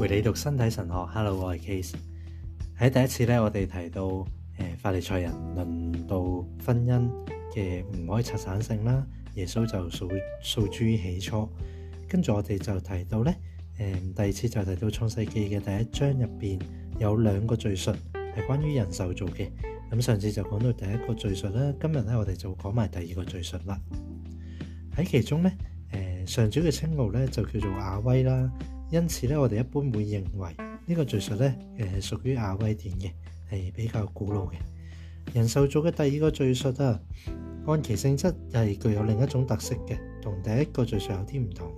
陪你读身体神学，Hello，我系 Case。喺第一次咧，我哋提到诶，法利赛人论到婚姻嘅唔可以拆散性啦。耶稣就数数于起初，跟住我哋就提到咧，诶，第二次就提到创世纪嘅第一章入边有两个叙述系关于人受造嘅。咁上次就讲到第一个叙述啦，今日咧我哋就讲埋第二个叙述啦。喺其中咧，诶，上主嘅称号咧就叫做亚威啦。因此咧，我哋一般會認為呢個敘述咧，誒屬於亞威典嘅，係比較古老嘅。人獸組嘅第二個敘述啊，按其性質係具有另一種特色嘅，同第一個敘述有啲唔同。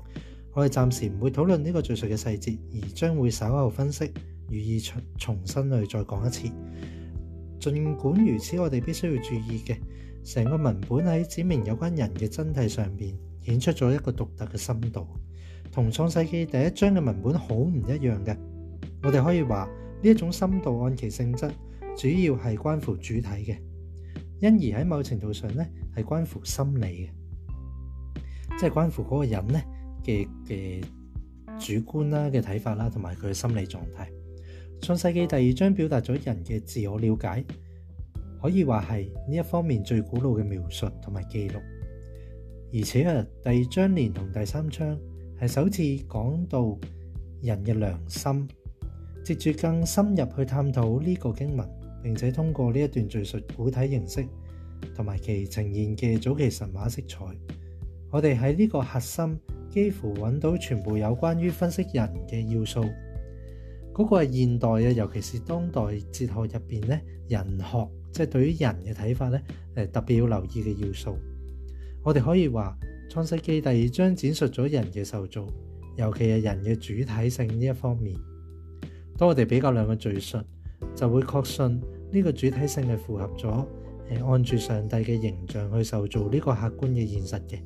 我哋暫時唔會討論呢個敘述嘅細節，而將會稍後分析，予以重重新去再講一次。儘管如此，我哋必須要注意嘅，成個文本喺指明有關人嘅真體上面，顯出咗一個獨特嘅深度。同《創世記》第一章嘅文本好唔一樣嘅。我哋可以話呢一種深度，按其性質，主要係關乎主體嘅，因而喺某程度上呢，係關乎心理嘅，即係關乎嗰個人呢嘅嘅主觀啦嘅睇法啦，同埋佢嘅心理狀態。《創世記》第二章表達咗人嘅自我了解，可以話係呢一方面最古老嘅描述同埋記錄。而且啊，第二章連同第三章。系首次講到人嘅良心，接住更深入去探討呢個經文，並且通過呢一段敘述古體形式，同埋其呈現嘅早期神話色彩，我哋喺呢個核心幾乎揾到全部有關於分析人嘅要素。嗰個係現代啊，尤其是當代哲學入邊咧，人學即係對於人嘅睇法咧，誒特別要留意嘅要素。我哋可以話。创世记第二章展述咗人嘅受造，尤其系人嘅主体性呢一方面。当我哋比较两个叙述，就会确信呢个主体性系符合咗，系按住上帝嘅形象去受造呢个客观嘅现实嘅。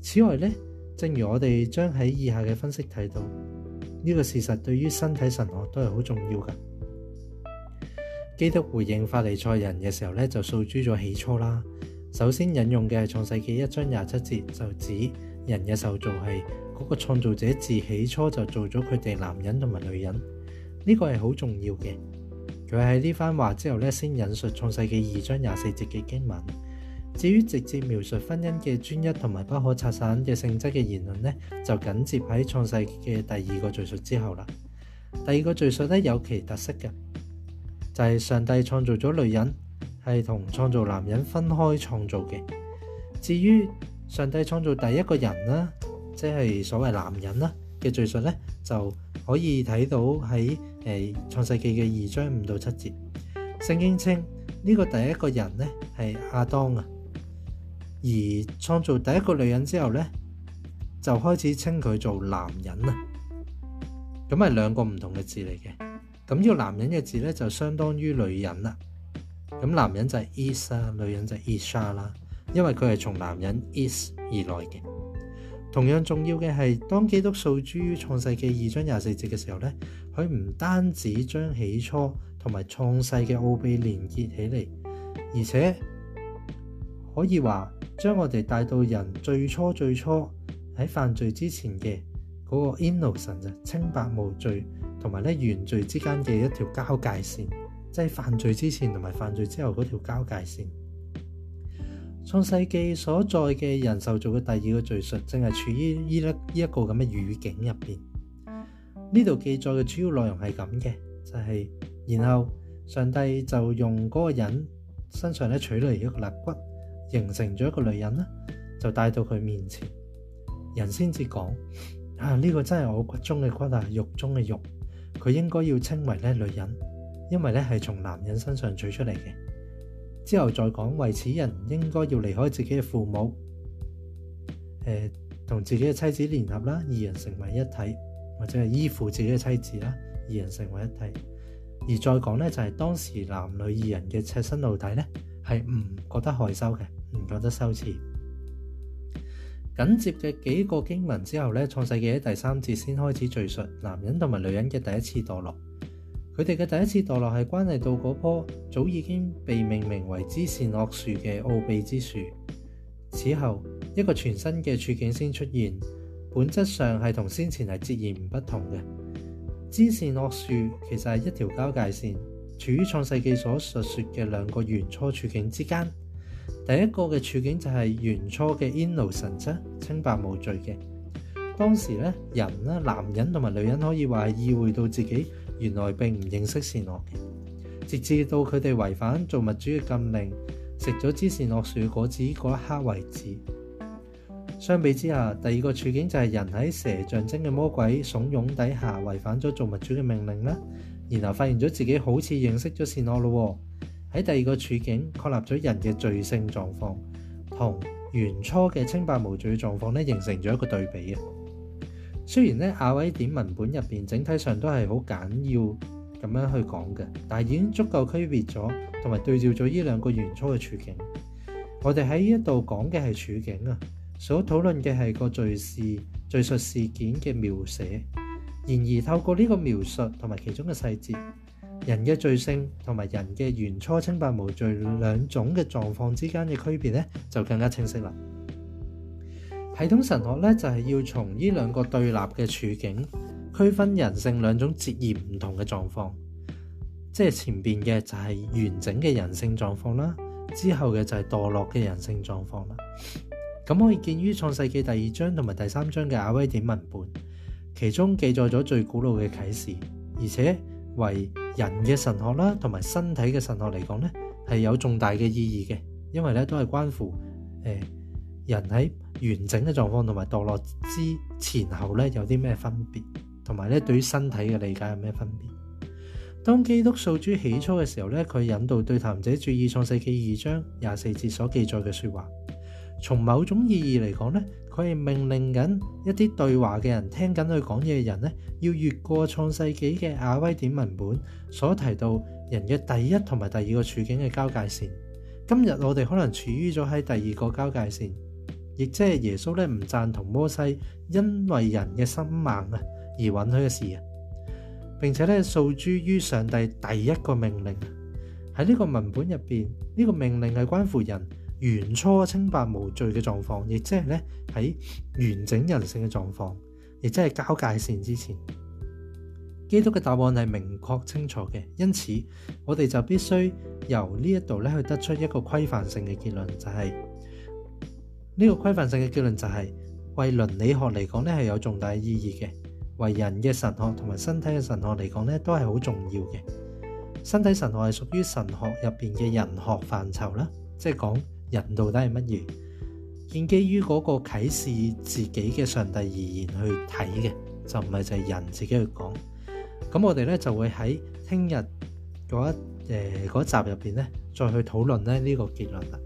此外呢，正如我哋将喺以下嘅分析睇到，呢个事实对于身体神学都系好重要噶。基督回应法利赛人嘅时候咧，就诉诸咗起初啦。首先引用嘅创世纪一章廿七节，就指人嘅受造系嗰个创造者自起初就做咗佢哋男人同埋女人，呢个系好重要嘅。佢喺呢番话之后咧，先引述创世纪二章廿四节嘅经文。至于直接描述婚姻嘅专一同埋不可拆散嘅性质嘅言论呢，就紧接喺创世嘅第二个叙述之后啦。第二个叙述咧有其特色嘅，就系上帝创造咗女人。系同创造男人分开创造嘅。至于上帝创造第一个人啦，即系所谓男人啦嘅叙述咧，就可以睇到喺诶创世纪嘅二章五到七节，圣经称呢个第一个人咧系亚当啊。而创造第一个女人之后咧，就开始称佢做男人啊。咁系两个唔同嘅字嚟嘅。咁呢个男人嘅字咧就相当于女人啦。咁男人就係 Is 啊，女人就係 Isa 啦，因為佢係從男人 Is 而來嘅。同樣重要嘅係，當基督受諸於創世記二章廿四節嘅時候咧，佢唔單止將起初同埋創世嘅奧秘連結起嚟，而且可以話將我哋帶到人最初最初喺犯罪之前嘅嗰個 innocent 就清白無罪，同埋咧原罪之間嘅一條交界線。即系犯罪之前同埋犯罪之后嗰条交界线，《创世纪所在嘅人受造嘅第二个叙述，正系处于呢一呢一个咁嘅语境入边。呢度记载嘅主要内容系咁嘅，就系然后上帝就用嗰个人身上咧取嚟一个肋骨，形成咗一个女人呢就带到佢面前，人先至讲：啊呢个真系我骨中嘅骨啊，肉中嘅肉，佢应该要称为咧女人。因为咧系从男人身上取出嚟嘅，之后再讲，为此人应该要离开自己嘅父母，诶，同自己嘅妻子联合啦，二人成为一体，或者系依附自己嘅妻子啦，二人成为一体。而再讲咧就系当时男女二人嘅赤身露体咧，系唔觉得害羞嘅，唔觉得羞耻。紧接嘅几个经文之后咧，创世纪喺第三节先开始叙述男人同埋女人嘅第一次堕落。佢哋嘅第一次堕落系關禮道嗰棵早已經被命名為知善恶树嘅奧秘之樹。此後一個全新嘅處境先出現，本質上係同先前係截然唔不同嘅。知善恶树其實係一條交界線，處於創世記所述说嘅兩個原初處境之間。第一個嘅處境就係原初嘅煙奴神質，清白無罪嘅。當時咧，人咧，男人同埋女人可以話係意會到自己。原來並唔認識善惡嘅，直至到佢哋違反做物主嘅禁令，食咗支善惡樹果子嗰一刻為止。相比之下，第二個處境就係人喺蛇象徵嘅魔鬼怂恿底下違反咗做物主嘅命令啦，然後發現咗自己好似認識咗善惡咯喎。喺第二個處境，確立咗人嘅罪性狀況，同原初嘅清白無罪狀況咧，形成咗一個對比嘅。雖然咧，亞威點文本入邊整體上都係好簡要咁樣去講嘅，但係已經足夠區別咗同埋對照咗呢兩個原初嘅處境。我哋喺呢一度講嘅係處境啊，所討論嘅係個罪事、罪述事件嘅描寫。然而透過呢個描述同埋其中嘅細節，人嘅罪性同埋人嘅原初清白無罪兩種嘅狀況之間嘅區別咧，就更加清晰啦。系统神学咧就系要从呢两个对立嘅处境区分人性两种截然唔同嘅状况，即系前边嘅就系完整嘅人性状况啦，之后嘅就系堕落嘅人性状况啦。咁可以见于创世纪第二章同埋第三章嘅阿威典文本，其中记载咗最古老嘅启示，而且为人嘅神学啦同埋身体嘅神学嚟讲咧系有重大嘅意义嘅，因为咧都系关乎诶。人喺完整嘅狀況同埋墮落之前後咧，有啲咩分別？同埋咧，對於身體嘅理解有咩分別？當基督數主起初嘅時候咧，佢引導對談者注意創世記二章廿四節所記載嘅説話。從某種意義嚟講咧，佢係命令緊一啲對話嘅人，聽緊佢講嘢嘅人咧，要越過創世紀嘅亞威典文本所提到人嘅第一同埋第二個處境嘅交界線。今日我哋可能處於咗喺第二個交界線。亦即系耶稣咧唔赞同摩西因为人嘅心猛啊而允许嘅事啊，并且咧诉诸于上帝第一个命令喺呢个文本入边呢个命令系关乎人原初清白无罪嘅状况，亦即系咧喺完整人性嘅状况，亦即系交界线之前。基督嘅答案系明确清楚嘅，因此我哋就必须由呢一度咧去得出一个规范性嘅结论，就系。呢個規範性嘅結論就係，為倫理學嚟講咧係有重大意義嘅；為人嘅神學同埋身體嘅神學嚟講咧都係好重要嘅。身體神學係屬於神學入边嘅人學範疇啦，即係講人到底係乜嘢，建基於嗰個啟示自己嘅上帝而言去睇嘅，就唔係就係人自己去講。咁我哋咧就會喺聽日嗰一诶、集入边咧再去討論咧呢個結論啦。